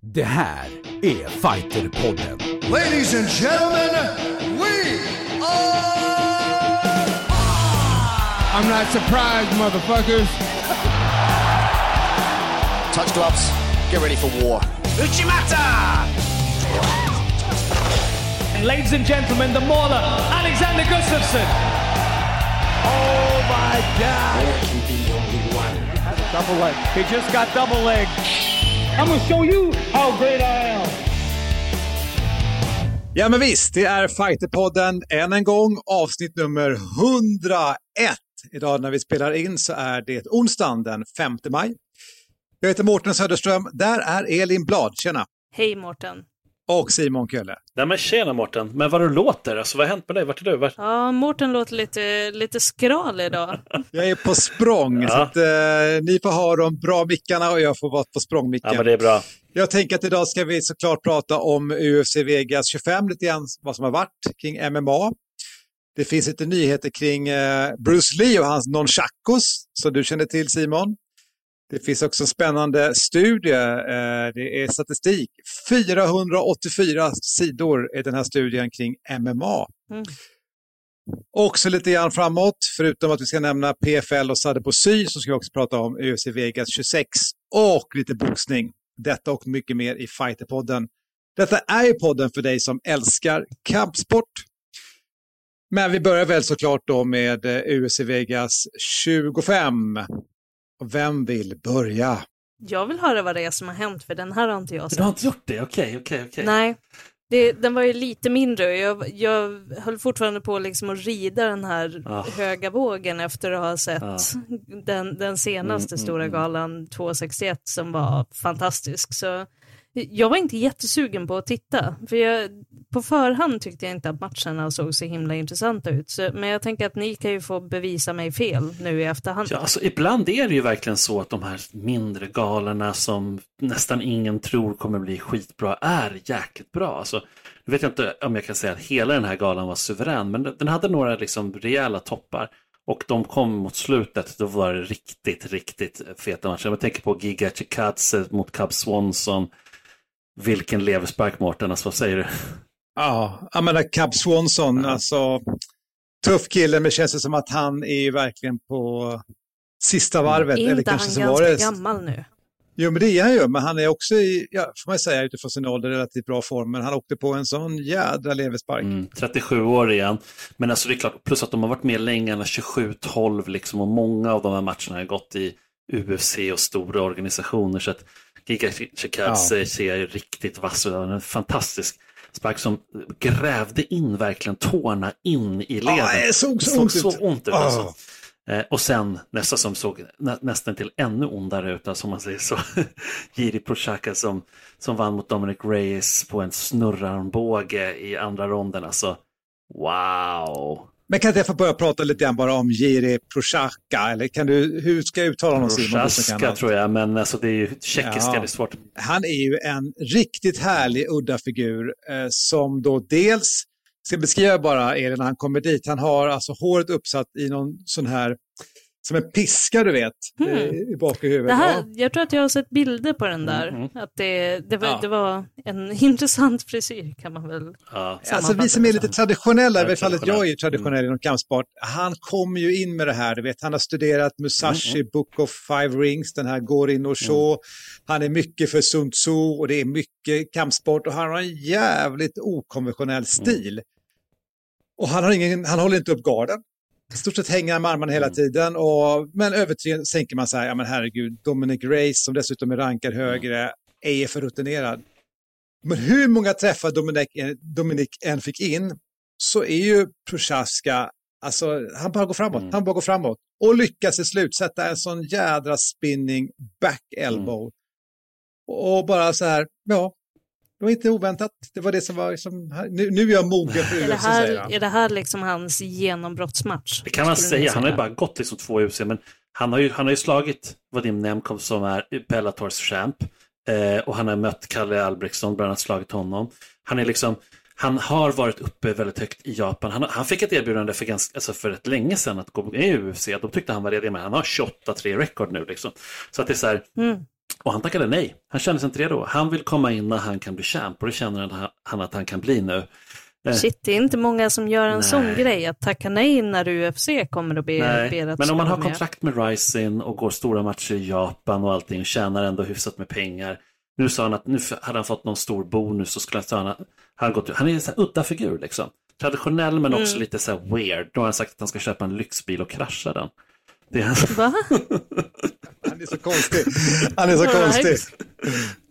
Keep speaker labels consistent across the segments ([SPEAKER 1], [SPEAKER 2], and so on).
[SPEAKER 1] Det här är Fighterpodden.
[SPEAKER 2] Ladies and gentlemen, we are...
[SPEAKER 3] I'm not surprised, motherfuckers.
[SPEAKER 4] Touch gloves. Get ready for war.
[SPEAKER 5] Uchimata! And ladies and gentlemen, the mauler, Alexander Gustafsson. Oh my God! Double leg. He just got double leg. I'm gonna show you how great I am.
[SPEAKER 1] Ja men visst, det är Fighterpodden än en gång, avsnitt nummer 101. Idag när vi spelar in så är det onsdagen den 5 maj. Jag heter Mårten Söderström, där är Elin Blad, tjena!
[SPEAKER 6] Hej Mårten.
[SPEAKER 1] Och Simon Kölle.
[SPEAKER 7] Nej men tjena Mårten, men vad du låter, alltså vad har hänt med dig? Vart är du? Vart...
[SPEAKER 6] Ja, Mårten låter lite, lite skral idag.
[SPEAKER 1] Jag är på språng,
[SPEAKER 7] Ja.
[SPEAKER 1] så att, eh, ni får ha de bra mickarna och jag får vara på språngmicken.
[SPEAKER 7] Ja men det är bra.
[SPEAKER 1] Jag tänker att idag ska vi såklart prata om UFC Vegas 25, lite grann vad som har varit kring MMA. Det finns lite nyheter kring eh, Bruce Lee och hans nonchakos, som du känner till Simon. Det finns också en spännande studie, eh, det är statistik. 484 sidor är den här studien kring MMA.
[SPEAKER 6] Mm.
[SPEAKER 1] Också lite grann framåt, förutom att vi ska nämna PFL och Sadebosi så ska vi också prata om UFC Vegas 26 och lite boxning. Detta och mycket mer i Fighterpodden. Detta är ju podden för dig som älskar kampsport. Men vi börjar väl såklart då med eh, UFC Vegas 25. Och vem vill börja?
[SPEAKER 6] Jag vill höra vad det är som har hänt, för den här har inte jag
[SPEAKER 7] Du har
[SPEAKER 6] sett.
[SPEAKER 7] inte gjort det? Okej, okej, okej.
[SPEAKER 6] Nej, det, den var ju lite mindre. Jag, jag höll fortfarande på liksom att rida den här
[SPEAKER 7] Ah.
[SPEAKER 6] höga vågen efter att ha sett
[SPEAKER 7] Ah.
[SPEAKER 6] den, den senaste
[SPEAKER 7] Mm,
[SPEAKER 6] stora
[SPEAKER 7] mm,
[SPEAKER 6] galan 261 som var fantastisk. Så jag var inte jättesugen på att titta, för jag, på förhand tyckte jag inte att matcherna såg så himla intressanta ut. Så, men jag tänker att ni kan ju få bevisa mig fel nu i efterhand.
[SPEAKER 7] Ja, alltså, ibland är det ju verkligen så att de här mindre galorna som nästan ingen tror kommer bli skitbra är jäkligt bra. Alltså, nu vet jag inte om jag kan säga att hela den här galan var suverän, men den hade några liksom rejäla toppar. Och de kom mot slutet, då var det riktigt, riktigt feta matcher. Jag tänker på Giga Chikadze mot Cub Swanson. Vilken leverspark Mårten, alltså vad säger du?
[SPEAKER 1] Ja, jag menar Cub Swanson, alltså tuff kille, men känns det som att han är ju verkligen på sista varvet.
[SPEAKER 6] är
[SPEAKER 1] eller
[SPEAKER 6] inte
[SPEAKER 1] kanske
[SPEAKER 6] han
[SPEAKER 1] så
[SPEAKER 6] ganska
[SPEAKER 1] det.
[SPEAKER 6] gammal nu?
[SPEAKER 1] Jo, men det är han ju, men han är också i, ja, får man säga, utifrån sin ålder relativt bra form, men han åkte på en sån jädra leverspark.
[SPEAKER 7] Mm, 37 år igen. Men alltså det är klart, plus att de har varit med länge, han är 27-12 liksom, och många av de här matcherna har gått i UFC och stora organisationer. Så att Giga Chikadze ser ju riktigt vass ut. En fantastisk spark som grävde in verkligen tårna in i leden.
[SPEAKER 1] Ja, det såg så
[SPEAKER 7] Det
[SPEAKER 1] ont
[SPEAKER 7] så ont ut.
[SPEAKER 1] Ah.
[SPEAKER 7] Alltså. Eh, och sen nästa som såg nä, nästan till ännu ondare ut, alltså, om man säger så. Jiri Prochaka som, som vann mot Dominic Reyes på en snurrarmbåge i andra ronden. Alltså, wow!
[SPEAKER 1] Men kan inte jag få börja prata lite grann bara om Jiri Prochaka, eller kan du, hur ska jag uttala honom
[SPEAKER 7] Prochaska tror jag, men alltså, det är ju tjeckiska,
[SPEAKER 1] Ja.
[SPEAKER 7] det är svårt.
[SPEAKER 1] Han är ju en riktigt härlig udda figur eh, som då dels, ska beskriva bara Elin när han kommer dit, han har alltså håret uppsatt i någon sån här, som en piska du vet, eh, i bak i huvudet.
[SPEAKER 6] Det här,
[SPEAKER 1] Ja.
[SPEAKER 6] jag tror att jag har sett bilder på den där.
[SPEAKER 7] Mm,
[SPEAKER 6] Att det, det, var,
[SPEAKER 1] Ja.
[SPEAKER 6] det var en intressant frisyr kan man väl
[SPEAKER 7] Ja.
[SPEAKER 1] Alltså vi som är lite traditionella, i alla fall jag är traditionell inom kampsport, han kommer ju in med det här, du vet, han har studerat Musashi,
[SPEAKER 7] Mm,
[SPEAKER 1] Book of Five Rings, den här Gorin och Shaw, han är mycket för Sun Tzu och det är mycket kampsport och han har en jävligt okonventionell
[SPEAKER 7] Mm.
[SPEAKER 1] stil. Och han, har ingen, han håller inte upp garden. I stort sett hänger han med armarna hela
[SPEAKER 7] Mm.
[SPEAKER 1] tiden. Och, men över tre sänker man så här, ja men herregud, Dominic Reyes som dessutom är rankad
[SPEAKER 7] Mm.
[SPEAKER 1] högre, är för rutinerad. Men hur många träffar Dominic, Dominic än fick in så är ju Prochaska, alltså han bara går framåt,
[SPEAKER 7] Mm.
[SPEAKER 1] han bara går framåt. Och lyckas till slut sätta en sån jädra spinning back elbow. Och bara så här, ja, det var inte oväntat. Det var det som var liksom, nu, nu är jag mogen för UFC säger
[SPEAKER 6] här,
[SPEAKER 1] han.
[SPEAKER 6] är det här liksom hans genombrottsmatch?
[SPEAKER 7] Det kan man säga, han har ju bara gått liksom två UFC, men han har ju, han har ju slagit Vadim Nemkov som är Bellators champ. Eh, och han har mött Kalle Albrektsson, bland annat slagit honom. Han är liksom, han har varit uppe väldigt högt i Japan. Han, han fick ett erbjudande för, ganska, alltså för ett länge sedan att gå med i UFC. De tyckte han var redo, men han har 28-3 rekord nu. Liksom. Så att det är så här,
[SPEAKER 6] Mm.
[SPEAKER 7] Och han tackade nej. Han kände sig inte redo. Han vill komma in när han kan bli champ och det känner han, att han kan bli nu. Eh,
[SPEAKER 6] Shit, det är inte många som gör en
[SPEAKER 7] Nej.
[SPEAKER 6] sån grej, att tacka nej när UFC kommer att be,
[SPEAKER 7] Nej,
[SPEAKER 6] ber att
[SPEAKER 7] men om man har
[SPEAKER 6] med.
[SPEAKER 7] kontrakt med Rising och går stora matcher i Japan och allting och tjänar ändå hyfsat med pengar. Nu sa han att nu hade han fått någon stor bonus och skulle han, han, gått, han är en sån udda figur liksom. Traditionell men också lite så här weird. Då har han sagt att han ska köpa en lyxbil och krascha den. Det är,
[SPEAKER 6] Va?
[SPEAKER 1] Han är så konstig. Han är så konstig.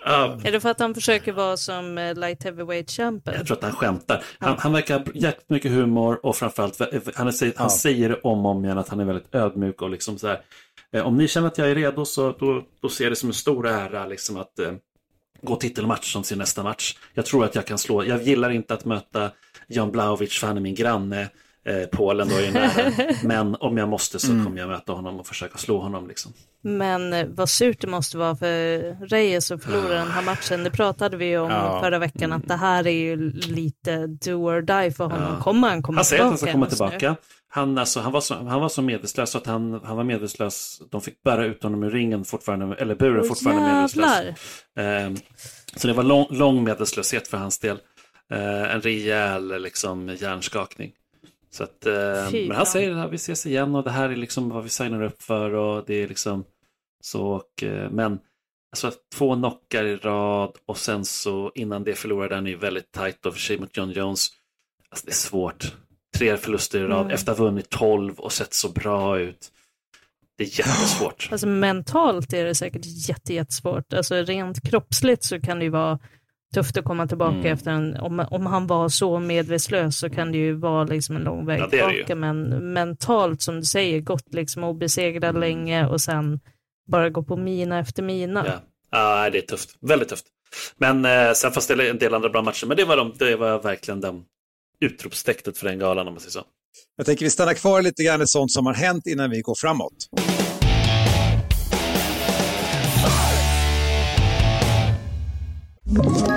[SPEAKER 7] Ja,
[SPEAKER 6] Är det för att han försöker vara som eh, light heavyweight champion?
[SPEAKER 7] jag tror att han skämtar. Han, han verkar ha jäkligt mycket humor och framförallt, han, är, han säger det om och om igen att han är väldigt ödmjuk och liksom så här. eh, Om ni känner att jag är redo så då, då ser jag det som en stor ära liksom att eh, gå titelmatch som sin nästa match. Jag tror att jag kan slå, jag gillar inte att möta Jan Blaovic för han är min granne. Eh, Polen då är nära. Men om jag måste så kommer jag möta honom och försöka slå honom liksom.
[SPEAKER 6] Men eh, vad surt det måste vara för Reyes att förlora den här matchen. Det pratade vi ju om
[SPEAKER 1] Ja.
[SPEAKER 6] förra veckan, att det här är ju lite do or die för honom. Kommer han komma
[SPEAKER 7] Han säger att han
[SPEAKER 6] tillbaka
[SPEAKER 7] ska komma tillbaka. Han, alltså, han, var så, han var så medvetslös att han, han var medvetslös. De fick bära ut honom ur ringen fortfarande, eller buren
[SPEAKER 6] Åh,
[SPEAKER 7] fortfarande medvetslös. Eh, så det var lång, lång medvetslöshet för hans del. Eh, en rejäl liksom, hjärnskakning. Så att, eh, men han säger att vi ses igen och det här är liksom vad vi signar upp för och det är liksom så. Och, eh, men alltså, två knockar i rad och sen så innan det förlorade han ju väldigt tajt då för sig mot John Jones. Alltså, det är svårt. Tre förluster i rad
[SPEAKER 6] Mm.
[SPEAKER 7] efter att ha vunnit tolv och sett så bra ut. Det är jättesvårt.
[SPEAKER 6] Alltså mentalt är det säkert jätte, jättesvårt. Alltså rent kroppsligt så kan det ju vara tufft att komma tillbaka
[SPEAKER 7] Mm.
[SPEAKER 6] efter en, om, om han var så medvetslös så kan det ju vara liksom en lång väg
[SPEAKER 7] Ja,
[SPEAKER 6] tillbaka. Men mentalt som du säger, gått liksom obesegrad
[SPEAKER 7] Mm.
[SPEAKER 6] länge och sen bara gå på mina efter mina.
[SPEAKER 7] Ja. Ja, det är tufft. Väldigt tufft. Men eh, sen fanns det en del andra bra matcher. Men det var, de, det var verkligen den utropstecknet för den galan om man säger så.
[SPEAKER 1] Jag tänker vi stannar kvar lite grann i sånt som har hänt innan vi går framåt.
[SPEAKER 8] Ett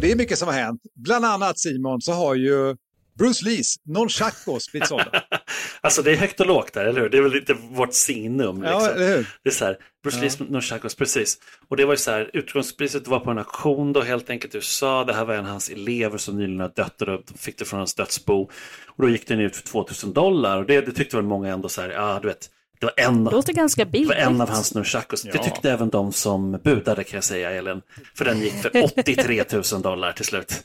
[SPEAKER 1] Och det är mycket som har hänt. Bland annat Simon så har ju Bruce Lees nonchakos blivit sålda.
[SPEAKER 7] Alltså det är högt och lågt där, eller hur? Det är väl lite vårt signum. Liksom.
[SPEAKER 1] Ja, eller hur?
[SPEAKER 7] Det är så här, Bruce Lees Nunchakos, precis. Och det var ju så här, utgångspriset var på en auktion då helt enkelt i USA. Det här var en av hans elever som nyligen har dött och då fick det från hans dödsbo. Och då gick den ut för 2000 dollar och det, det tyckte väl många ändå så här, ja du vet, det var en,
[SPEAKER 6] Det låter ganska
[SPEAKER 7] det var en av hans nunchakos. Det tyckte även de som budade kan jag säga, Elin. För den gick för 83 000 dollar till slut.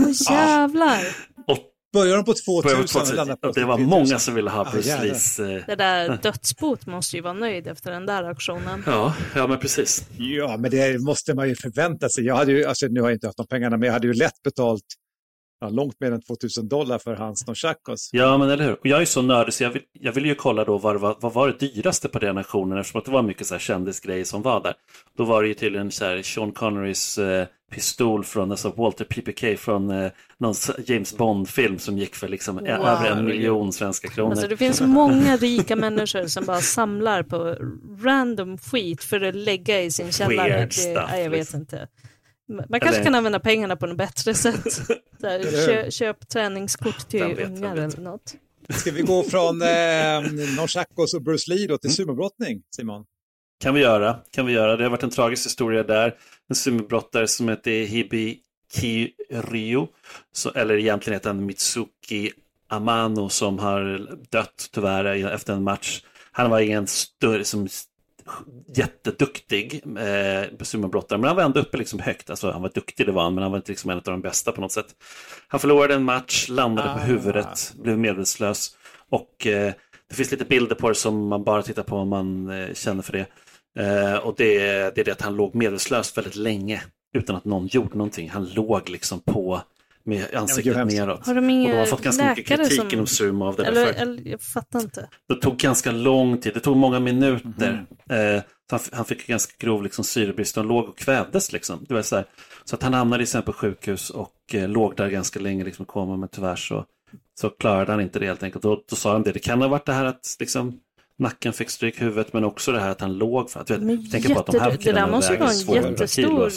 [SPEAKER 6] Åh, jävlar.
[SPEAKER 7] Och
[SPEAKER 1] Börjar de på
[SPEAKER 7] började
[SPEAKER 1] 2000
[SPEAKER 7] på det var
[SPEAKER 1] 83 000.
[SPEAKER 7] många som ville ha
[SPEAKER 1] Ah,
[SPEAKER 7] Bruce
[SPEAKER 1] jävlar.
[SPEAKER 7] Lees. eh,
[SPEAKER 6] Det där dödsbot måste ju vara nöjd efter den där auktionen.
[SPEAKER 7] Ja, ja men precis.
[SPEAKER 1] Ja, men det måste man ju förvänta sig. Jag hade ju, alltså nu har jag inte haft de pengarna, men jag hade ju lätt betalt ja, långt mer än 2000 dollar för hans nonchakos.
[SPEAKER 7] Ja, men eller hur. Och jag är så nördig så jag vill, jag vill ju kolla då vad, var- vad var det dyraste på den auktionen eftersom att det var mycket så här kändisgrejer som var där. Då var det ju tydligen så här Sean Connerys eh, pistol från alltså Walter PPK från eh, någon James Bond-film som gick för liksom
[SPEAKER 6] Wow.
[SPEAKER 7] över en miljon svenska kronor.
[SPEAKER 6] Alltså det finns många rika människor som bara samlar på random skit för att lägga i sin källare.
[SPEAKER 7] Weird
[SPEAKER 6] det,
[SPEAKER 7] stuff,
[SPEAKER 6] nej, jag vet
[SPEAKER 7] liksom.
[SPEAKER 6] inte. Man kanske
[SPEAKER 7] Eller-
[SPEAKER 6] kan använda pengarna på något bättre sätt. Så här,
[SPEAKER 1] Eller hur?
[SPEAKER 6] kö, köp träningskort till
[SPEAKER 7] vet,
[SPEAKER 6] ungar eller något.
[SPEAKER 1] Ska vi gå från eh, nonchakos och Bruce Lee då till sumobrottning, Simon?
[SPEAKER 7] Kan vi göra, kan vi göra. Det har varit en tragisk historia där. En sumobrottare som heter Hibi Kiryu, så, eller egentligen heter han Mitsuki Amano som har dött tyvärr efter en match. Han var ingen större, som jätteduktig eh, sumobrottare, men han var ändå uppe liksom högt. Alltså, han var duktig, det var han, men han var inte liksom en av de bästa på något sätt. Han förlorade en match, landade på
[SPEAKER 1] Ah.
[SPEAKER 7] huvudet, blev medvetslös och eh, det finns lite bilder på det som man bara tittar på om man eh, känner för det. Eh, och det, det är det att han låg medvetslös väldigt länge utan att någon gjorde någonting. Han låg liksom på med
[SPEAKER 1] Ja,
[SPEAKER 7] ansiktet
[SPEAKER 1] gud,
[SPEAKER 7] neråt.
[SPEAKER 6] Har de
[SPEAKER 7] Och de har fått ganska mycket kritik
[SPEAKER 6] som-
[SPEAKER 7] inom sumo av det där.
[SPEAKER 6] Eller,
[SPEAKER 7] för-
[SPEAKER 6] eller jag fattar inte.
[SPEAKER 7] Det tog ganska lång tid, det tog många minuter.
[SPEAKER 1] Mhm.
[SPEAKER 7] Eh, så han, han fick ganska grov liksom, syrebrist och låg och kvävdes. Liksom. Det var så, här. så att han hamnade i på sjukhus och eh, låg där ganska länge liksom, i koma, men tyvärr så, så klarade han inte det helt enkelt. Då, då sa de det, det kan ha varit det här att liksom, nacken fick stryk i huvudet, men också det här att han låg för att, vet,
[SPEAKER 6] Men
[SPEAKER 7] tänk på att de här
[SPEAKER 6] jätte, det där måste
[SPEAKER 7] väger
[SPEAKER 6] vara en
[SPEAKER 7] 200
[SPEAKER 6] jättestor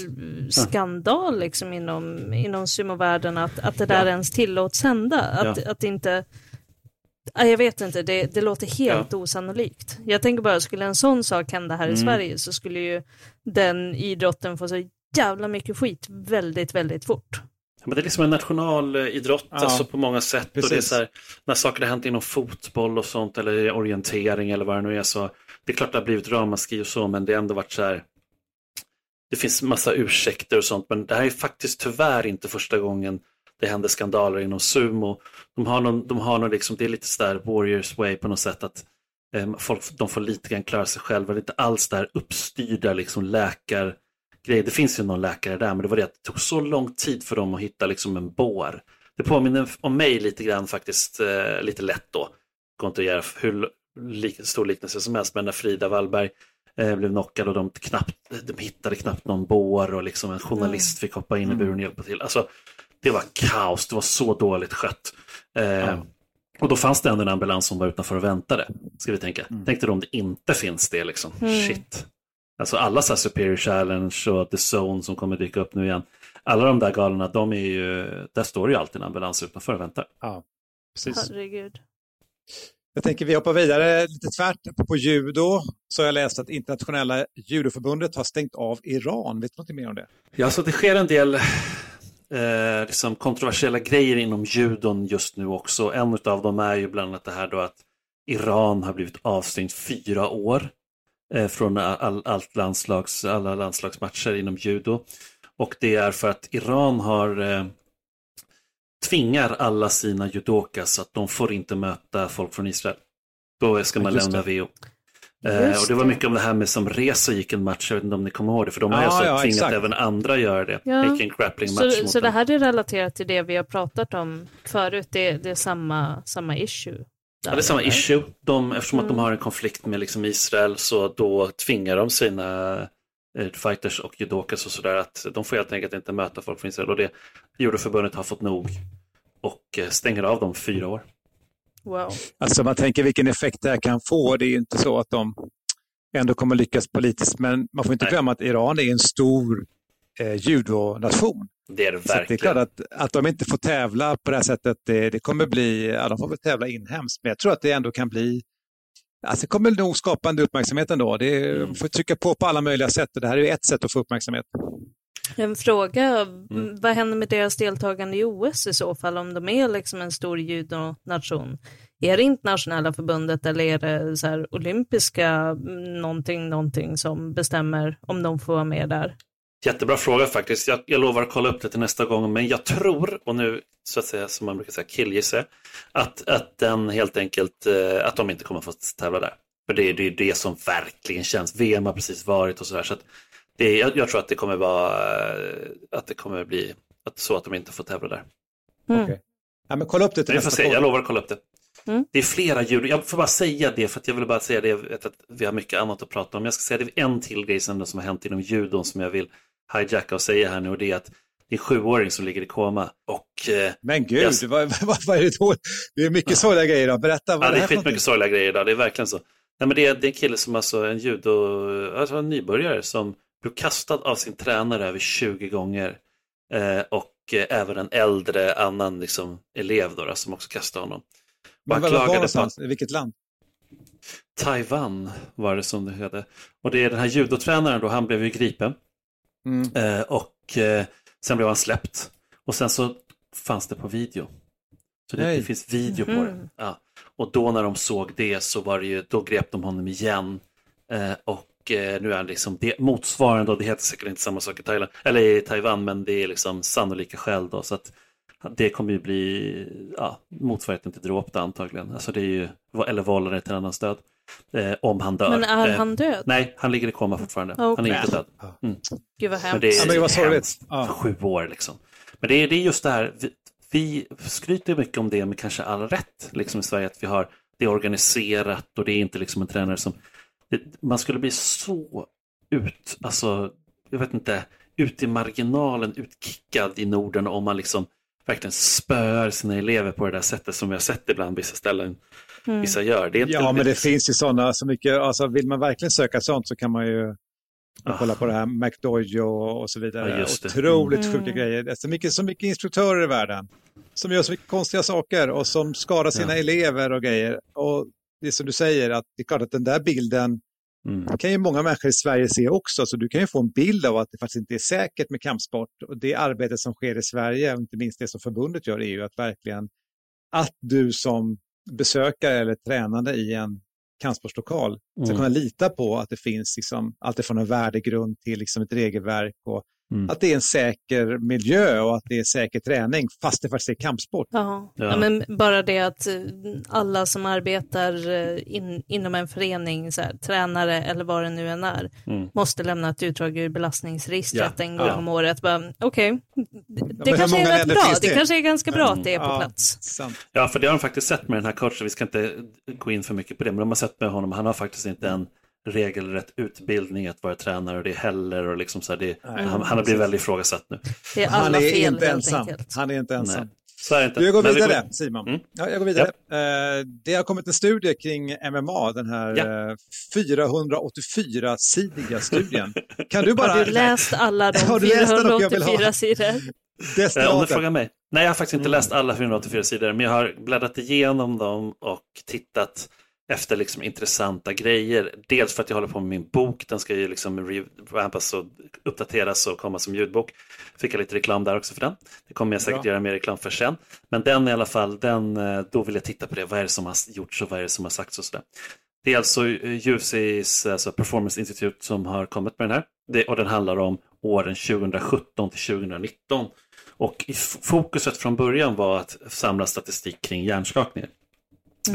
[SPEAKER 6] skandal liksom inom, inom sumovärlden att, att det där
[SPEAKER 7] Ja.
[SPEAKER 6] ens tillåts hända. Att,
[SPEAKER 7] Ja.
[SPEAKER 6] att inte... Ja, Jag vet inte, det, det låter helt osannolikt. Jag tänker bara, skulle en sån sak hända här i
[SPEAKER 7] Mm.
[SPEAKER 6] Sverige så skulle ju den idrotten få så jävla mycket skit väldigt, väldigt fort.
[SPEAKER 7] Men det är liksom en nationalidrott
[SPEAKER 1] Ja,
[SPEAKER 7] alltså på många sätt. Och det är så här, när saker har hänt inom fotboll och sånt eller orientering eller vad det nu är så det är klart det har blivit ramaskri och så men det har ändå varit så här det finns massa ursäkter och sånt men det här är faktiskt tyvärr inte första gången det händer skandaler inom sumo. De har någon, de har någon liksom, det är lite sådär warriors way på något sätt att eh, folk, de får lite grann klara sig själva. Det är inte alls där uppstyrda liksom läkar grej. Det finns ju någon läkare där, men det var det att det tog så lång tid för dem att hitta liksom en bår. Det påminner om mig lite grann faktiskt, eh, lite lätt då. Går inte att göra hur lik, stor liknelse som helst, men när Frida Wallberg eh, blev knockad och de, knappt, de hittade knappt någon bår och liksom en journalist fick hoppa in i buren och hjälpa till. Alltså, det var kaos, det var så dåligt skött. Eh, Och då fanns det ändå en ambulans som var utanför och väntade, ska vi tänka. Tänk dig om det inte finns det liksom.
[SPEAKER 6] Mm.
[SPEAKER 7] Shit. Alltså alla så här Superior Challenge och The Zone som kommer dyka upp nu igen. Alla de där galorna, de är ju, där står ju alltid en ambulans utanför och väntar.
[SPEAKER 1] Ja, precis.
[SPEAKER 6] Herregud.
[SPEAKER 1] Jag tänker vi hoppar vidare lite tvärt på judo. Så har jag läst att internationella judoförbundet har stängt av Iran. Vet du något mer om det?
[SPEAKER 7] Ja, så det sker en del eh, liksom kontroversiella grejer inom judon just nu också. En av dem är ju bland annat det här då att Iran har blivit avstängt fyra år från all, allt landslags, alla landslagsmatcher inom judo. Och det är för att Iran har eh, tvingar alla sina judokas att de får inte möta folk från Israel. Då ska man
[SPEAKER 1] Ja,
[SPEAKER 7] lämna. VO. Eh, och det var mycket om det här med som Reza gick en match, jag vet inte om ni kommer ihåg det, för de har
[SPEAKER 1] Ja,
[SPEAKER 7] ju alltså
[SPEAKER 1] ja,
[SPEAKER 7] tvingat
[SPEAKER 1] exakt.
[SPEAKER 7] även andra göra det.
[SPEAKER 6] Ja.
[SPEAKER 7] Gick en grappling
[SPEAKER 6] Så,
[SPEAKER 7] match mot
[SPEAKER 6] så det här är relaterat till det vi har pratat om förut, det, det är samma, samma issue?
[SPEAKER 7] Ja, det är samma issue. De, eftersom att de
[SPEAKER 6] Mm.
[SPEAKER 7] har en konflikt med liksom Israel så då tvingar de sina eh, fighters och judokas och sådär att de får helt enkelt inte möta folk från Israel och det judoförbundet har fått nog och eh, stänger av dem fyra år.
[SPEAKER 6] Wow.
[SPEAKER 1] Alltså man tänker vilken effekt det här kan få. Det är ju inte så att de ändå kommer lyckas politiskt. Men man får inte
[SPEAKER 7] Nej.
[SPEAKER 1] glömma att Iran är en stor eh, judonation.
[SPEAKER 7] Det är det
[SPEAKER 1] Så att det är
[SPEAKER 7] verkligen.
[SPEAKER 1] klart att, att de inte får tävla på det här sättet, det, det kommer bli, ja de får väl tävla inhemskt. Men jag tror att det ändå kan bli, alltså det kommer nog skapa en uppmärksamhet ändå. Det är,
[SPEAKER 7] Mm.
[SPEAKER 1] Får trycka på på alla möjliga sätt och det här är ju ett sätt att få uppmärksamhet.
[SPEAKER 6] En fråga,
[SPEAKER 7] Mm.
[SPEAKER 6] vad händer med deras deltagande i OS i så fall, om de är liksom en stor judonation? Är det internationella förbundet eller är det så här olympiska mm, någonting, någonting som bestämmer om de får vara med där?
[SPEAKER 7] Jättebra fråga faktiskt. Jag, jag lovar att kolla upp det till nästa gång. Men jag tror, och nu så att säga som man brukar säga killgissa, att, att den helt enkelt, eh, att de inte kommer få tävla där. För det är det, är det som verkligen känns. VM har precis varit och sådär. Så att det, är- jag, jag tror att det kommer vara, eh, att det kommer bli att, så att de inte får tävla där.
[SPEAKER 6] Mm.
[SPEAKER 1] Ja, men kolla upp det till nästa
[SPEAKER 7] se, jag lovar att kolla upp det.
[SPEAKER 6] Mm.
[SPEAKER 7] Det är flera judo, jag får bara säga det för att jag vill bara säga det, jag vet att vi har mycket annat att prata om. Jag ska säga det är en till grej som har hänt inom judon som jag vill hijacka och säga här nu och det är att det är sjuåring som ligger i koma och eh,
[SPEAKER 1] Men gud,
[SPEAKER 7] Yes.
[SPEAKER 1] vad, vad, vad är det då? Det är mycket sorgliga grejer. Då. Berätta vad
[SPEAKER 7] ja,
[SPEAKER 1] är
[SPEAKER 7] det är skitmycket sorgliga grejer idag, det är verkligen så. Nej, men det, är, det är en kille som alltså en judo, alltså en nybörjare som blev kastad av sin tränare över 20 gånger eh, och eh, även en äldre annan liksom, elev då, då, som också kastade honom.
[SPEAKER 1] Men
[SPEAKER 7] han
[SPEAKER 1] var, var
[SPEAKER 7] klagade på
[SPEAKER 1] någonstans? I vilket land?
[SPEAKER 7] Taiwan var det som det hette. Och det är den här judotränaren då, han blev ju gripen.
[SPEAKER 1] Mm.
[SPEAKER 7] Eh, och eh, sen blev han släppt. Och sen så fanns det på video. Så det, det finns video på
[SPEAKER 6] Mhm.
[SPEAKER 7] det. Ja. Och då när de såg det så var det ju, då grep de honom igen. Eh, och eh, nu är han liksom det, motsvarande, och det heter säkert inte samma sak i Thailand, eller i Taiwan, men det är liksom sannolika skäl då. Så att det kommer ju bli ja, motsvarigheten till dråp antagligen. Alltså det är ju, eller vållande till annans död. Eh, om han dör.
[SPEAKER 6] Men är
[SPEAKER 7] Eh,
[SPEAKER 6] han död?
[SPEAKER 7] Nej, han ligger i koma fortfarande.
[SPEAKER 6] Okej.
[SPEAKER 7] Han är inte död.
[SPEAKER 6] Gud vad
[SPEAKER 7] Men
[SPEAKER 6] hemskt.
[SPEAKER 7] det är
[SPEAKER 1] Ja, men vad sorgligt. Ja.
[SPEAKER 7] Sju år liksom. Men det är, det är just det här, vi- vi skryter mycket om det med kanske all rätt liksom i Sverige, att vi har det är organiserat och det är inte liksom en tränare som... Det, man skulle bli så ut, alltså, jag vet inte, ut i marginalen, utkickad i Norden om man liksom verkligen spör sina elever på det där sättet som vi har sett ibland vissa ställen. Mm. Vissa gör. Det är inte
[SPEAKER 1] ja, men det finns ju sådana så mycket, alltså vill man verkligen söka sånt så kan man ju man kollar på det här McDojo och så vidare. Ja, Otroligt mm. sjuka grejer. Det är så mycket, så mycket instruktörer i världen som gör så mycket konstiga saker och som skadar sina ja. elever och grejer. Och det är som du säger, att det är klart att den där bilden mm. kan ju många människor i Sverige se också. Så du kan ju få en bild av att det faktiskt inte är säkert med kampsport. Och det arbetet som sker i Sverige, och inte minst det som förbundet gör, är ju att verkligen att du som besökare eller tränande i en kampsportslokal ska mm. kunna lita på att det finns liksom, allt från en värdegrund till liksom ett regelverk och Mm. Att det är en säker miljö och att det är säker träning, fast det faktiskt är kampsport.
[SPEAKER 6] Ja. ja. men bara det att eh, alla som arbetar eh, in, inom en förening, så här, tränare eller vad det nu än är, mm. måste lämna ett utdrag ur belastningsregistret ja. en gång ja. om året. Okej, okay. det, kanske är rätt bra, det? det? kanske är ganska bra att det är på plats.
[SPEAKER 7] Sant. Ja, för det har de faktiskt sett med den här coachen, vi ska inte gå in för mycket på det, men de har sett med honom, han har faktiskt inte en regelrätt utbildning att vara tränare och det är heller och liksom så här, det, mm. han, han, har blivit väldigt ifrågasatt nu.
[SPEAKER 6] Det är alla han är fel, inte ensam.
[SPEAKER 1] Enkelt. Han är inte ensam. Nej.
[SPEAKER 7] Så är det inte.
[SPEAKER 1] Jag går vidare, går... Simon. Mm. Ja, jag går vidare. Ja. Uh, det har kommit en studie kring MMA, den här ja. uh, 484-sidiga studien. Kan du bara...
[SPEAKER 6] Har du läst alla de 484 sidor?
[SPEAKER 7] Eh, om du frågar mig. Nej, jag har faktiskt inte mm. läst alla 484 sidor, men jag har bläddrat igenom dem och tittat efter liksom intressanta grejer. Dels för att jag håller på med min bok, den ska ju liksom revampas och uppdateras och komma som ljudbok. Fick jag lite reklam där också för den. Det kommer jag säkert Bra. göra mer reklam för sen. Men den i alla fall, den, eh, då vill jag titta på det. Vad är det som har gjorts och vad är det som har sagts och sådär. Det är alltså UFCs alltså Performance Institute som har kommit med den här. Det, och den handlar om åren 2017 till 2019. Och fokuset från början var att samla statistik kring hjärnskakningar.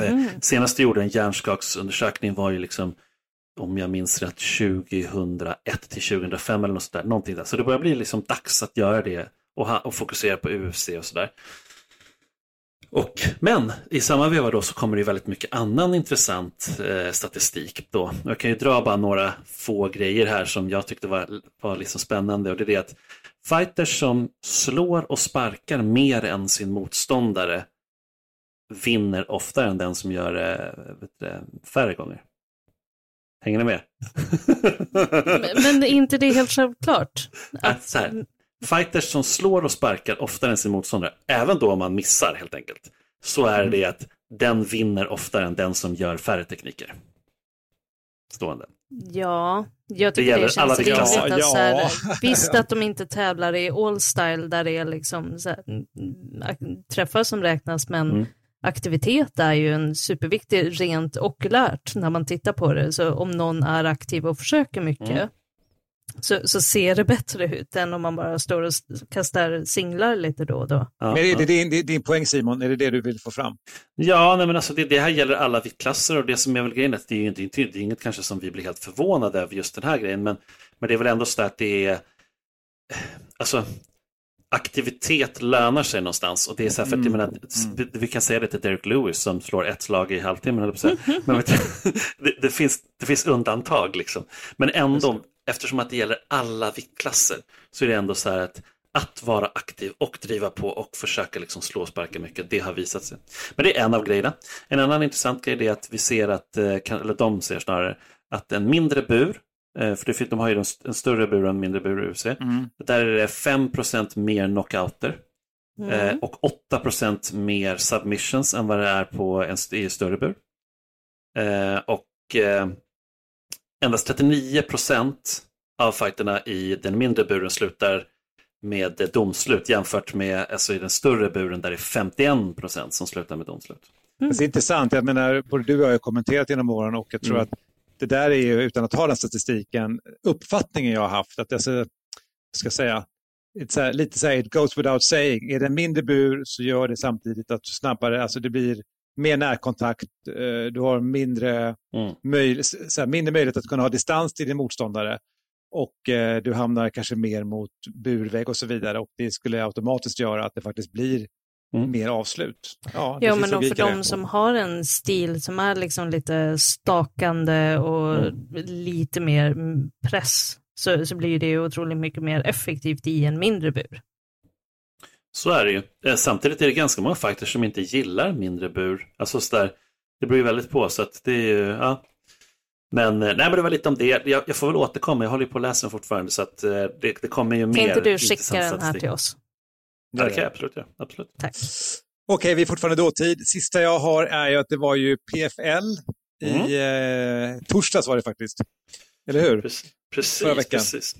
[SPEAKER 7] Mm. Senast jag gjorde en hjärnskaksundersökning var ju liksom, om jag minns rätt, 2001 till 2005 eller något sådär. Någonting där. Så det börjar bli liksom dags att göra det och, och fokusera på UFC och sådär. Och, men i samma veva då så kommer det väldigt mycket annan intressant eh, statistik. Då. Jag kan ju dra bara några få grejer här som jag tyckte var, var liksom spännande. Och det är det att fighters som slår och sparkar mer än sin motståndare vinner oftare än den som gör det färre gånger. Hänger ni med?
[SPEAKER 6] men, men är inte det helt självklart?
[SPEAKER 7] Att... Så här, fighters som slår och sparkar oftare än sin motståndare, även då om man missar helt enkelt, så är det att den vinner oftare än den som gör färre tekniker. Stående.
[SPEAKER 6] Ja, jag tycker det, det känns rimligt. Ja, ja. Så här, visst att de inte tävlar i all style där det är liksom så här, träffar som räknas, men mm aktivitet är ju en superviktig rent okulärt när man tittar på det. Så om någon är aktiv och försöker mycket mm. så, så ser det bättre ut än om man bara står och kastar singlar lite då och då.
[SPEAKER 1] Ja, men är det din, din, poäng Simon, är det det du vill få fram?
[SPEAKER 7] Ja, nej, men alltså det, det här gäller alla viktklasser och det som är väl grejen är att det är ju inte, det är inget kanske som vi blir helt förvånade över just den här grejen, men, men det är väl ändå så att det är alltså aktivitet lönar sig någonstans. Och det är så här, för att, mm. menar, mm. vi kan säga det till Derek Lewis som slår ett slag i halvtimmen. Mm. Men vet, det, det, finns, det finns undantag liksom. Men ändå, eftersom att det gäller alla viktklasser, så är det ändå så här att att vara aktiv och driva på och försöka liksom slå och sparka mycket, det har visat sig. Men det är en av grejerna. En annan intressant grej är att vi ser att, eh, eller de ser snarare, att en mindre bur för det, de har ju en större bur och en mindre bur i UFC. Mm. Där är det 5% mer knockouter. Mm. Eh, och 8% mer submissions än vad det är på en, i en större bur. Eh, och endast 39% av fighterna i den mindre buren slutar med domslut jämfört med alltså i den större buren där det är 51% som slutar med domslut.
[SPEAKER 1] Mm. Det är intressant, jag menar, både du och jag har kommenterat genom åren och jag tror mm. att det där är ju, utan att ha den statistiken, uppfattningen jag har haft. Att alltså, ska säga, så här, lite så här, it goes without saying. Är det en mindre bur så gör det samtidigt att du snabbare, alltså det blir mer närkontakt, eh, du har mindre, mm. möj, så här, mindre möjlighet att kunna ha distans till din motståndare och eh, du hamnar kanske mer mot burvägg och så vidare och det skulle automatiskt göra att det faktiskt blir
[SPEAKER 7] Mm.
[SPEAKER 1] mer avslut. Ja,
[SPEAKER 6] Ja, men för de som har en stil som är liksom lite stakande och
[SPEAKER 1] Mm.
[SPEAKER 6] lite mer press så, så blir det ju otroligt mycket mer effektivt i en mindre bur.
[SPEAKER 7] Så är det ju. Eh, Samtidigt är det ganska många fighters som inte gillar mindre bur. Alltså så där, det beror ju väldigt på. Så att det är ju, ja. Men, eh, nej, men det var lite om det. Jag, jag får väl återkomma, jag håller ju på att läsa den fortfarande. Så att eh, det, det kommer ju
[SPEAKER 6] Kan
[SPEAKER 7] mer
[SPEAKER 6] inte du skicka den här
[SPEAKER 7] statistik.
[SPEAKER 6] till oss?
[SPEAKER 7] Ja, det kan jag absolut göra. Absolut.
[SPEAKER 6] Tack.
[SPEAKER 1] Okej, vi är fortfarande dåtid. Sista jag har är ju att det var ju PFL i
[SPEAKER 7] Mm.
[SPEAKER 1] eh, torsdags var det faktiskt. Eller hur?
[SPEAKER 7] Precis. Precis.
[SPEAKER 1] Förra veckan.
[SPEAKER 7] precis.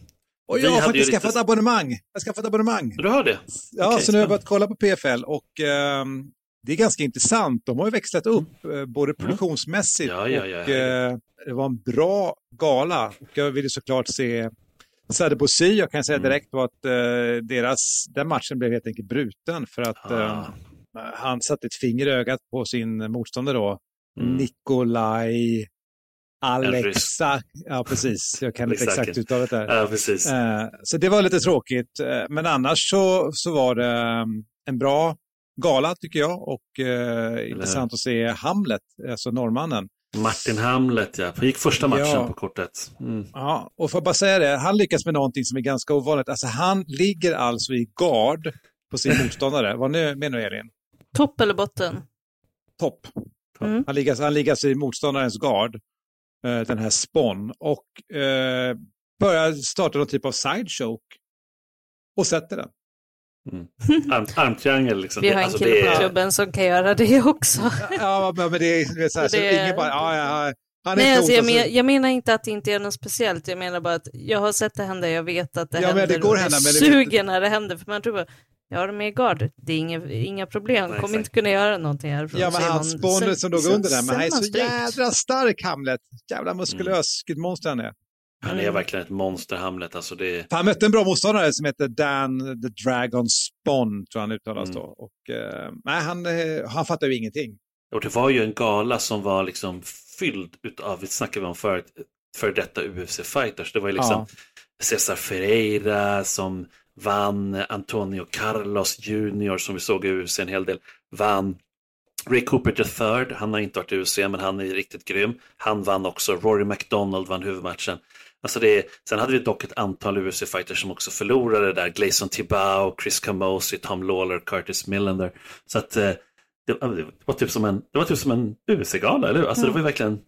[SPEAKER 1] Och
[SPEAKER 7] Vi
[SPEAKER 1] jag har
[SPEAKER 7] hade
[SPEAKER 1] faktiskt skaffat
[SPEAKER 7] lite-
[SPEAKER 1] abonnemang. Jag har skaffat abonnemang.
[SPEAKER 7] Du har det?
[SPEAKER 1] Ja,
[SPEAKER 7] Okej,
[SPEAKER 1] så nu har jag börjat kolla på PFL och ehm, det är ganska intressant. De har ju växlat upp eh, både produktionsmässigt
[SPEAKER 7] Mm. Ja, ja, ja,
[SPEAKER 1] och
[SPEAKER 7] ja.
[SPEAKER 1] eh, det var en bra gala. Och jag ville såklart se Sadeh Bouzid. Jag kan säga
[SPEAKER 7] Mm.
[SPEAKER 1] direkt då att eh, deras, den matchen blev helt enkelt bruten för att
[SPEAKER 7] Ah.
[SPEAKER 1] eh, han satte ett finger i ögat på sin motståndare då.
[SPEAKER 7] Mm.
[SPEAKER 1] Nikolaj. Alexa. Ja, precis. Jag kan inte
[SPEAKER 7] Exakt.
[SPEAKER 1] exakt uttalet där.
[SPEAKER 7] Ja, precis.
[SPEAKER 1] Eh, Så det var lite tråkigt. Eh, Men annars så, så var det eh, en bra gala tycker jag och eh, intressant att se Hamlet, alltså norrmannen.
[SPEAKER 7] Martin Hamlet, ja. Han gick första matchen
[SPEAKER 1] Ja.
[SPEAKER 7] på kortet. Mm.
[SPEAKER 1] Ja, och får jag bara säga det, han lyckas med någonting som är ganska ovanligt. Alltså han ligger alltså i gard på sin motståndare. Vad nu- menar du Elin?
[SPEAKER 6] Topp eller botten?
[SPEAKER 1] Topp.
[SPEAKER 6] Mm.
[SPEAKER 1] Han ligger, han ligger alltså i motståndarens gard, eh, den här Spon, och eh, börjar starta någon typ av sidechoke och sätter den.
[SPEAKER 7] Arm, armtriangel liksom.
[SPEAKER 6] Vi har
[SPEAKER 7] Det-
[SPEAKER 6] en
[SPEAKER 7] alltså,
[SPEAKER 6] kille
[SPEAKER 7] det
[SPEAKER 6] på
[SPEAKER 7] är-
[SPEAKER 6] klubben som kan göra det också.
[SPEAKER 1] Ja, men men det är, så, här, så
[SPEAKER 6] Det
[SPEAKER 1] ingen bara, ja, ja, han är
[SPEAKER 6] Nej, alltså jag, men, jag menar inte att det inte är något speciellt. Jag menar bara att jag har sett det hända, jag vet att det
[SPEAKER 1] Ja, men
[SPEAKER 6] händer.
[SPEAKER 1] det går
[SPEAKER 6] och
[SPEAKER 1] hända,
[SPEAKER 6] jag
[SPEAKER 1] men det-
[SPEAKER 6] suger när det händer. För man tror bara, ja de är i gard, det är inga, inga problem,
[SPEAKER 7] Nej,
[SPEAKER 6] kommer
[SPEAKER 7] exakt.
[SPEAKER 6] inte kunna göra någonting härifrån.
[SPEAKER 1] Ja, men han Spånet som låg under där, men han är så jädra stark Hamlet. Jävla muskulös, vilket monster han är.
[SPEAKER 7] Han är verkligen ett monster, Hamlet. Alltså det.
[SPEAKER 1] Han mötte en bra motståndare som heter Dan the Dragon Spawn, tror han uttalas
[SPEAKER 7] Mm.
[SPEAKER 1] då. Och, eh, nej, han, eh, han fattar ju ingenting.
[SPEAKER 7] Och det var ju en gala som var liksom fylld utav, vi snackade om förut, för detta UFC-fighters. Det var ju liksom Cesar Ferreira som vann, Antonio Carlos Junior som vi såg i UFC en hel del, vann. Ray Cooper III, han har inte varit i UFC men han är riktigt grym. Han vann också, Rory McDonald vann huvudmatchen. Alltså det, är- sen hade vi dock ett antal UFC-fighters som också förlorade där. Gleison Tibau, Chris Camosi, Tom Lawler, Curtis Millender. Så att eh, det, det var typ som en, det var typ som en UFC-gala, eller hur? Alltså det var verkligen,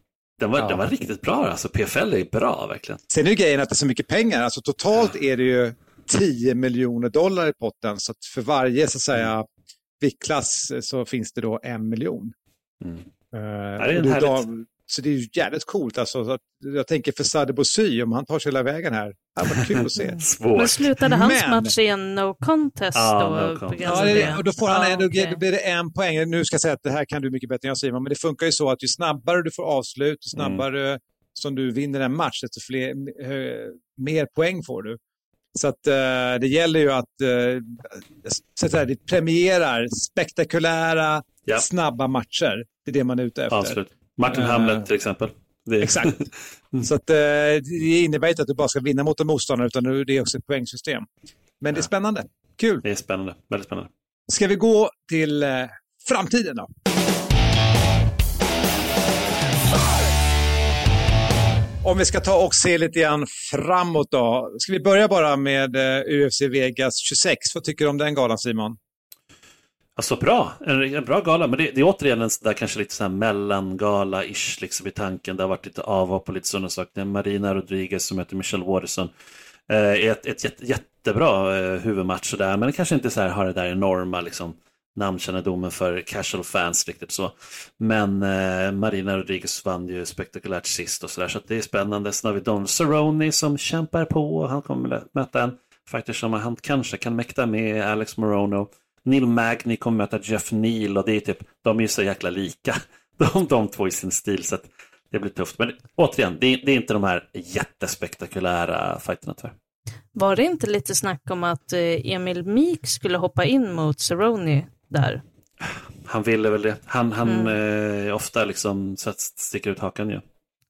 [SPEAKER 7] den var,
[SPEAKER 1] Ja.
[SPEAKER 7] den var riktigt bra. Alltså PFL är bra verkligen.
[SPEAKER 1] Sen är ju grejen att det är så mycket pengar. Alltså totalt är det ju 10 miljoner dollar i potten. Så att för varje så att säga viktklass eh, så finns det då en miljon.
[SPEAKER 7] Mm.
[SPEAKER 1] Eh,
[SPEAKER 7] det är en härligt.
[SPEAKER 1] Så det är ju jävligt coolt. Alltså, jag tänker för Sadeh Bouzid, om han tar sig hela vägen här, det hade varit kul att se.
[SPEAKER 7] Svårt.
[SPEAKER 6] Men slutade hans
[SPEAKER 1] Men-
[SPEAKER 6] match i en no contest
[SPEAKER 7] Ja,
[SPEAKER 6] då?
[SPEAKER 7] no contest.
[SPEAKER 1] Ja, det, och då får han
[SPEAKER 6] Ja,
[SPEAKER 1] en, då, då blir det en poäng. Nu ska jag säga att det här kan du mycket bättre än jag Simon, men det funkar ju så att ju snabbare du får avslut, ju
[SPEAKER 7] Mm.
[SPEAKER 1] snabbare som du vinner en match, desto fler, eh, mer poäng får du. Så att eh, det gäller ju att, eh, så att säga, det premierar spektakulära,
[SPEAKER 7] Ja.
[SPEAKER 1] snabba matcher. Det är det man är ute efter.
[SPEAKER 7] Avslut. Martin
[SPEAKER 1] Eh,
[SPEAKER 7] Hamlet till exempel. Det,
[SPEAKER 1] Exakt. Så att, eh, det innebär inte att du bara ska vinna mot en motståndare, utan det är också ett poängsystem. Men det är spännande. Kul.
[SPEAKER 7] det är spännande. Väldigt spännande.
[SPEAKER 1] Ska vi gå till eh, framtiden då? Om vi ska ta och se lite grann framåt då. Ska vi börja bara med UFC Vegas 26? Vad tycker du om den galan Simon?
[SPEAKER 7] Alltså bra, en, en bra gala, men det, det är återigen en sån där kanske lite så här mellangala-ish liksom i tanken. Det har varit lite avhopp och lite sådana saker. Marina Rodriguez som möter Michelle Waterson. Eh, är ett, ett jätte, jättebra eh, huvudmatch sådär, men det kanske inte så här har det där enorma liksom namnkännedomen för casual fans riktigt så. Men eh, Marina Rodriguez vann ju spektakulärt sist och sådär, så att det är spännande. Sen har vi Don Cerrone som kämpar på och han kommer möta en faktiskt som han kanske kan mäkta med, Alex Morono. Neil Magny kommer möta Jeff Neal och det är typ, de är ju så jäkla lika, de, de två i sin stil. Så att det blir tufft. Men återigen, det är, det är inte de här jättespektakulära fighterna tyvärr.
[SPEAKER 6] Var det inte lite snack om att eh, Emil Meek skulle hoppa in mot Cerrone där?
[SPEAKER 7] Han ville väl det. Han, han
[SPEAKER 6] Mm.
[SPEAKER 7] eh, ofta liksom så att sticker ut hakan ju.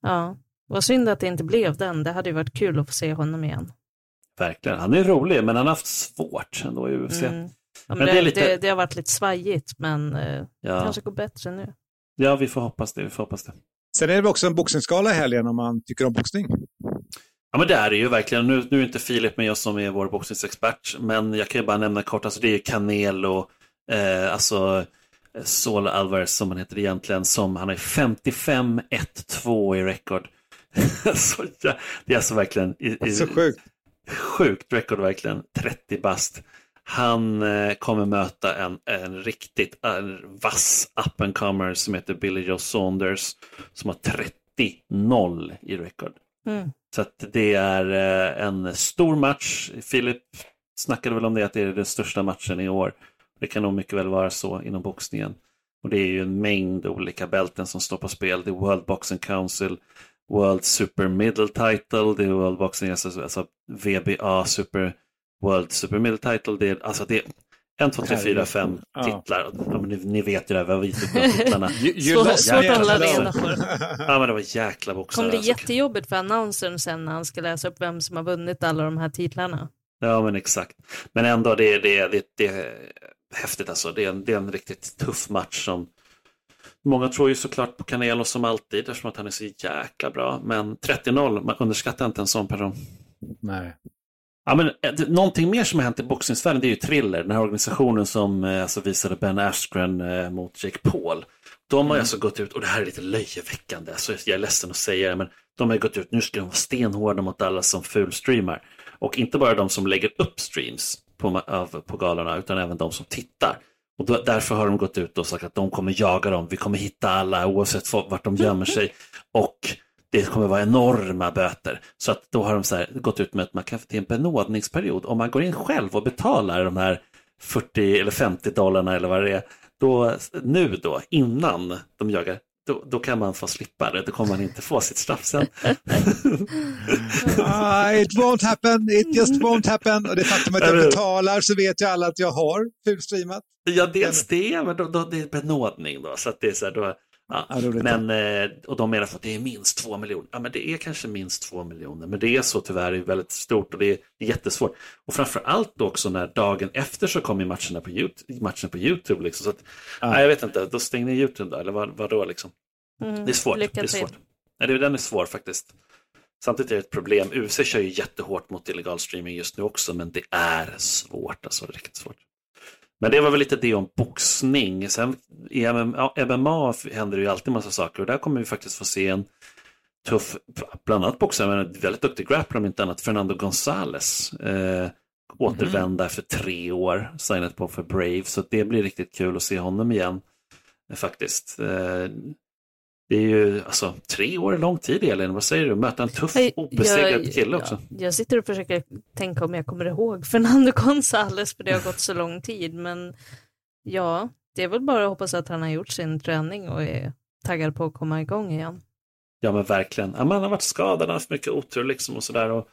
[SPEAKER 6] Ja, vad synd att det inte blev den. Det hade ju varit kul att få se honom igen.
[SPEAKER 7] Verkligen. Han är rolig, men han har haft svårt ändå i UFC.
[SPEAKER 6] Mm. Ja, men det,
[SPEAKER 7] det är
[SPEAKER 6] det,
[SPEAKER 7] lite-
[SPEAKER 6] det, har varit lite svajigt, men eh,
[SPEAKER 7] Ja.
[SPEAKER 6] kanske går bättre nu.
[SPEAKER 7] ja, vi får hoppas det. Vi får hoppas det.
[SPEAKER 1] Sen är det också en boxningsgala i helgen om man tycker om boxning.
[SPEAKER 7] Ja men det är det ju verkligen. Nu, nu är inte Filip med oss som är vår boxningsexpert, men jag kan ju bara nämna kort, alltså det är ju Canelo, eh, alltså Saul Alvarez som han heter egentligen, som han har 55-1-2 i rekord. så, ja, det är alltså verkligen i, i,
[SPEAKER 1] Så sjukt.
[SPEAKER 7] sjukt rekord verkligen, 30 bast. Han eh, kommer möta en, en riktigt en vass up and comer som heter Billy Joe Saunders som har 30-0 i rekord.
[SPEAKER 6] Mm.
[SPEAKER 7] Så det är eh, en stor match. Filip snackade väl om det, att det är den största matchen i år. Det kan nog mycket väl vara så inom boxningen. Och det är ju en mängd olika bälten som står på spel. Det är World Boxing Council, World Super Middle Title, det är World Boxing, alltså, alltså VBA Super World Super Middle Title. Det är, alltså det är en, två, tre, fyra, fem
[SPEAKER 1] Ja.
[SPEAKER 7] titlar. Ja, men ni, ni vet ju det, här, vi har visat de titlarna.
[SPEAKER 6] Svårt att hålla reda på.
[SPEAKER 7] Ja, men det var jäkla boxare.
[SPEAKER 6] bli
[SPEAKER 7] alltså.
[SPEAKER 6] jättejobbigt för annonsern sen när han ska läsa upp vem som har vunnit alla de här titlarna.
[SPEAKER 7] Ja, men exakt. Men ändå, det är, det är, det är, det är häftigt alltså. Det är, en, det är en riktigt tuff match som Många tror ju såklart på Canelo som alltid eftersom att han är så jäkla bra. Men 30-0, man underskattar inte en sån person.
[SPEAKER 1] Nej.
[SPEAKER 7] Ja, men, eh, någonting mer som har hänt i boxningsvärlden det är ju Thriller, den här organisationen som eh, alltså, visade Ben Askren eh, mot Jake Paul. De har ju alltså gått ut, och det här är lite löjeväckande, så jag är ledsen att säga det, men de har gått ut, nu ska de vara stenhårda mot alla som fulstreamar. Och inte bara de som lägger upp streams på, av, på galorna, utan även de som tittar. Och då, därför har de gått ut och sagt att de kommer jaga dem, vi kommer hitta alla oavsett vart de gömmer sig. Och det kommer vara enorma böter. Så att då har de här, gått ut med att man kan få till en benådningsperiod. Om man går in själv och betalar de här 40 eller 50 dollarna eller vad det är, då, nu då, innan de jagar, då, då kan man få slippa det. Då kommer man inte få sitt straff sen.
[SPEAKER 1] Ah, it won't happen, it just won't happen. Och det faktum att jag betalar så vet ju alla att jag har fulstreamat.
[SPEAKER 7] Ja, dels det, men då, då, det är benådning då. Så att det är så här, då, ja.
[SPEAKER 1] Ja, roligt.
[SPEAKER 7] men, eh, och de menar att det är minst två miljoner. Ja, men det är kanske minst två miljoner. Men det är så tyvärr, det är väldigt stort och det är jättesvårt. Och framför allt då också när dagen efter så kommer matcherna på YouTube. Matcherna på YouTube liksom, så att, nej, jag vet inte, då stänger ni YouTube då, eller vad, vad då liksom?
[SPEAKER 6] Mm.
[SPEAKER 7] Det är svårt. Det är svårt. Nej, det, den är svår faktiskt. Samtidigt är det ett problem. UFC kör ju jättehårt mot illegal streaming just nu också, men det är svårt. Alltså, riktigt svårt. Men det var väl lite det om boxning. Sen i MMA, händer det ju alltid massa saker och där kommer vi faktiskt få se en tuff, bland annat boxare, men en väldigt duktig grappler om inte annat, Fernando Gonzales Eh, återvända efter tre år, signat på för Brave, så det blir riktigt kul att se honom igen. Eh, faktiskt. Eh, det är ju, alltså, tre år är lång tid Elin, vad säger du? Möta en tuff, obesegrad kille också.
[SPEAKER 6] Ja, jag sitter och försöker tänka om jag kommer ihåg Fernando González för det har gått så lång tid. Men ja, det är väl bara att hoppas att han har gjort sin träning och är taggad på att komma igång igen.
[SPEAKER 7] Ja men verkligen. Ja, men han har varit skadad, han har haft mycket otur liksom och sådär. Och,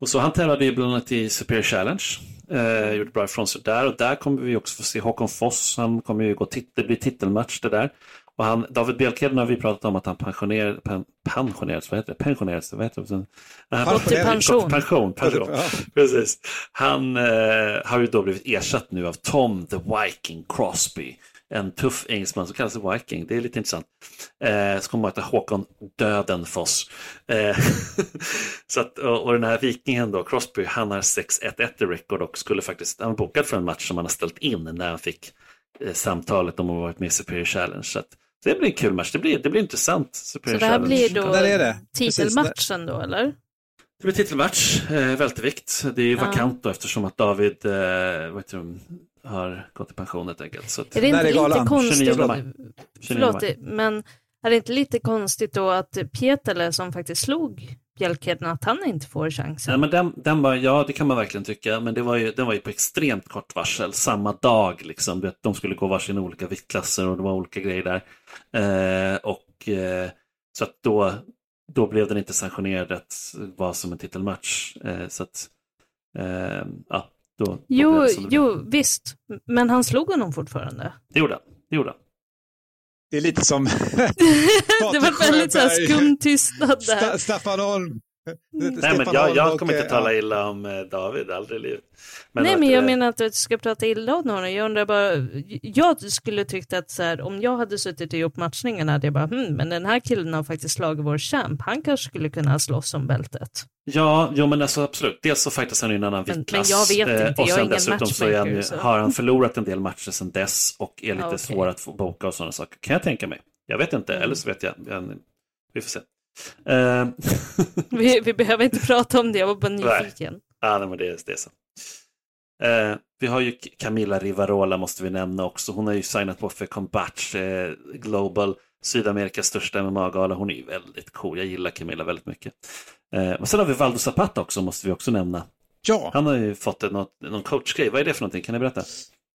[SPEAKER 7] och så han tävlade ju bland annat i Superior Challenge. Eh, gjorde bra ifrån sig där och där kommer vi också få se Håkon Foss. Han kommer ju gå tit- det blir titelmatch det där. Och han, David Bjelkheden har vi pratat om att han pensioner, pen, pensionerats, vad heter det? Pensionerats, vad heter det? Han-
[SPEAKER 1] Gått i
[SPEAKER 6] pension.
[SPEAKER 7] Pension, pension.
[SPEAKER 1] Ja.
[SPEAKER 7] Precis. Han eh, har ju då blivit ersatt nu av Tom the Viking Crosby. En tuff engelsman som kallas för Viking. Det är lite intressant. Eh, så kommer man möta Håkon Döden Foss. Eh, så att, och, och den här vikingen då, Crosby, han har 6-1-1 i record och skulle faktiskt, han var bokad för en match som han har ställt in när han fick eh, samtalet om att ha varit med i Superior Challenge. Så att, det blir en kul match, det blir, det blir intressant. Superior
[SPEAKER 6] Så det här
[SPEAKER 7] Challenge.
[SPEAKER 6] blir då
[SPEAKER 1] Där är det. Precis,
[SPEAKER 6] titelmatchen då eller?
[SPEAKER 7] Det blir titelmatch, eh, vältervikt. Det är ju
[SPEAKER 6] Ja.
[SPEAKER 7] vakant då eftersom att David eh, vad heter det, har gått i pension helt enkelt. Så att,
[SPEAKER 6] Är det inte
[SPEAKER 1] är
[SPEAKER 6] lite konstigt?
[SPEAKER 7] 29 maj. 29
[SPEAKER 6] Förlåt, men är det inte lite konstigt då att Pietele som faktiskt slog Bjelkheden, att han inte får chansen?
[SPEAKER 7] Ja, men den, den var, ja, det kan man verkligen tycka, men det var ju, den var ju på extremt kort varsel, samma dag liksom. Vet, De skulle gå varsin olika viktklasser och det var olika grejer där. Eh, och eh, Så att då, då blev den inte sanktionerad att vara som en titelmatch. Eh, så att, eh, ja, då, då
[SPEAKER 6] Jo, jo, visst. Men han slog honom fortfarande.
[SPEAKER 7] Det gjorde han. Det gjorde han.
[SPEAKER 1] Det är lite som
[SPEAKER 6] det var väldigt så här
[SPEAKER 1] Sjöberg.
[SPEAKER 6] skum tystnad där.
[SPEAKER 1] Sta- Staffan Holm.
[SPEAKER 7] Nej, men jag, jag kommer inte tala illa om eh, David, aldrig i livet.
[SPEAKER 6] Men Nej, men jag det... menar inte att du ska prata illa om honom. Jag undrar bara, jag skulle tyckt att så här, om jag hade suttit och gjort matchningen hade jag bara, hm, men den här killen har faktiskt slagit vår champ. Han kanske skulle kunna slåss om bältet.
[SPEAKER 7] Ja, jo men alltså absolut. Dels så fightas han i en annan viktklass.
[SPEAKER 6] Men jag vet inte,
[SPEAKER 7] och
[SPEAKER 6] jag
[SPEAKER 7] sen
[SPEAKER 6] är ingen
[SPEAKER 7] dessutom så, han, så har han förlorat en del matcher sedan dess och är lite okay. svår att få boka och sådana saker. Kan jag tänka mig. Jag vet inte, mm. eller så vet jag. Vi får se.
[SPEAKER 6] Uh... vi, vi, behöver inte prata om det, jag var bara nyfiken. Nej.
[SPEAKER 7] Ja, nej, men det, det är så. Uh, vi har ju Camilla Rivarola måste vi nämna också. Hon har ju signat på för Combat uh, Global, Sydamerikas största MMA-gala. Hon är ju väldigt cool. Jag gillar Camilla väldigt mycket. Uh, och sen har vi Valdo Zapata också, måste vi också nämna.
[SPEAKER 1] Ja.
[SPEAKER 7] Han har ju fått något, någon coachgrej. Vad är det för någonting? Kan ni berätta?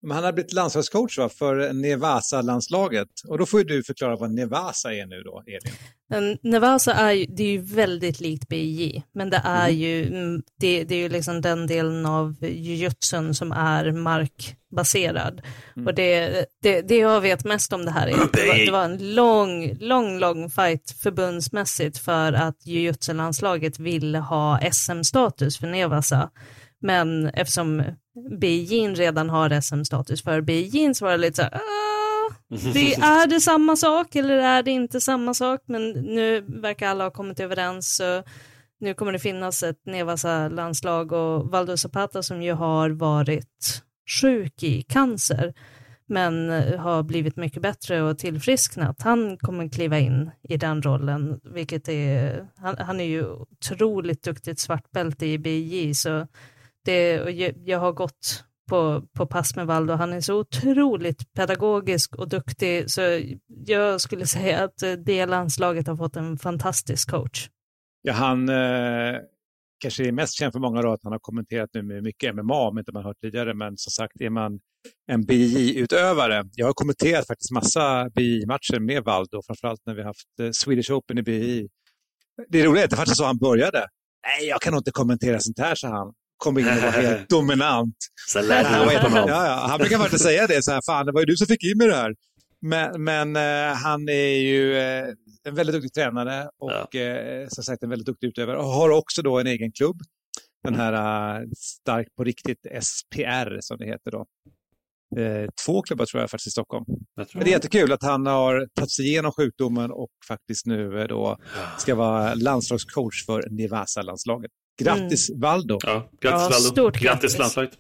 [SPEAKER 1] Men han har blivit landslagscoach va, för Nevasa-landslaget. Och då får ju du förklara vad Nevasa är nu då, Elin.
[SPEAKER 6] Nevasa är ju, det är ju väldigt likt BJ, men det är mm. ju, mm, det, det, är ju liksom den delen av jujutsun som är markbaserad. Mm. Och det, det, det jag vet mest om det här är att det var, det var en lång, lång, lång fight förbundsmässigt för att jujutsu-landslaget ville ha SM-status för Nevasa. Men eftersom Beijing redan har SM-status för Beijing så var det lite så här, ah, det är det samma sak eller är det inte samma sak? Men nu verkar alla ha kommit överens. Så nu kommer det finnas ett Nevasa-landslag och Valdo Zapata som ju har varit sjuk i cancer men har blivit mycket bättre och tillfrisknat. Han kommer kliva in i den rollen, vilket är, han, han är ju otroligt duktigt svartbälte i BJ, så det, jag, jag har gått på, på pass med Valdo. Han är så otroligt pedagogisk och duktig så jag skulle säga att eh, det landslaget har fått en fantastisk coach.
[SPEAKER 1] Ja, han eh, kanske är mest känd för många då att han har kommenterat nu med mycket MMA, om inte man hört tidigare, men som sagt är man en BJ-utövare. Jag har kommenterat faktiskt massa BJ-matcher med Valdo, framförallt när vi haft eh, Swedish Open i BJ. Det roliga är att det faktiskt så han började. Nej, jag kan nog inte kommentera sånt här, sa han kom in och var helt dominant.
[SPEAKER 7] Så lät
[SPEAKER 1] ja, ja, ja, Han brukar faktiskt säga det, så här, fan det var ju du som fick in mig det här. Men, men eh, han är ju eh, en väldigt duktig tränare och ja. eh, som sagt en väldigt duktig utövare och har också då en egen klubb. Den här uh, Stark på riktigt SPR som det heter då. Eh, två klubbar tror jag faktiskt i Stockholm. Men det är jättekul att han har tagit sig igenom sjukdomen och faktiskt nu eh, då ska vara landslagscoach för Nevasa-landslaget. Grattis mm. Valdo!
[SPEAKER 7] Ja, grattis ja, Valdo! Stort grattis landslaget!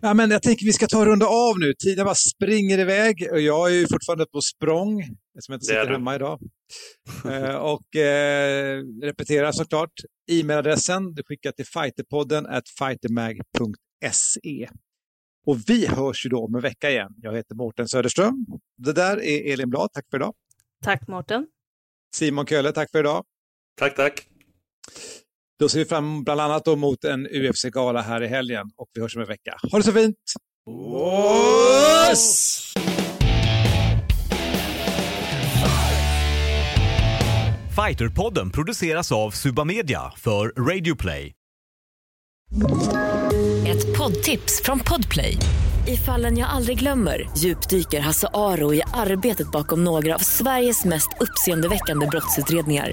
[SPEAKER 1] Ja, men jag tänker vi ska ta och runda av nu. Tiden bara springer iväg och jag är ju fortfarande på språng eftersom jag inte sitter hemma idag. uh, och uh, repeterar såklart e-mailadressen. Du skickar till fighterpodden at fightermag.se. Och vi hörs ju då om en vecka igen. Jag heter Mårten Söderström. Det där är Elin Blad. Tack för idag.
[SPEAKER 6] Tack Mårten.
[SPEAKER 1] Simon Kölle, tack för idag.
[SPEAKER 7] Tack, tack.
[SPEAKER 1] Då ser vi fram bland annat då mot en UFC-gala här i helgen och vi hörs om en vecka. Ha det så fint! Oss!
[SPEAKER 9] Fighterpodden produceras av Suba Media för Radio Play.
[SPEAKER 8] Ett poddtips från Podplay. I fallen jag aldrig glömmer djupdyker Hasse Aro i arbetet bakom några av Sveriges mest uppseendeväckande brottsutredningar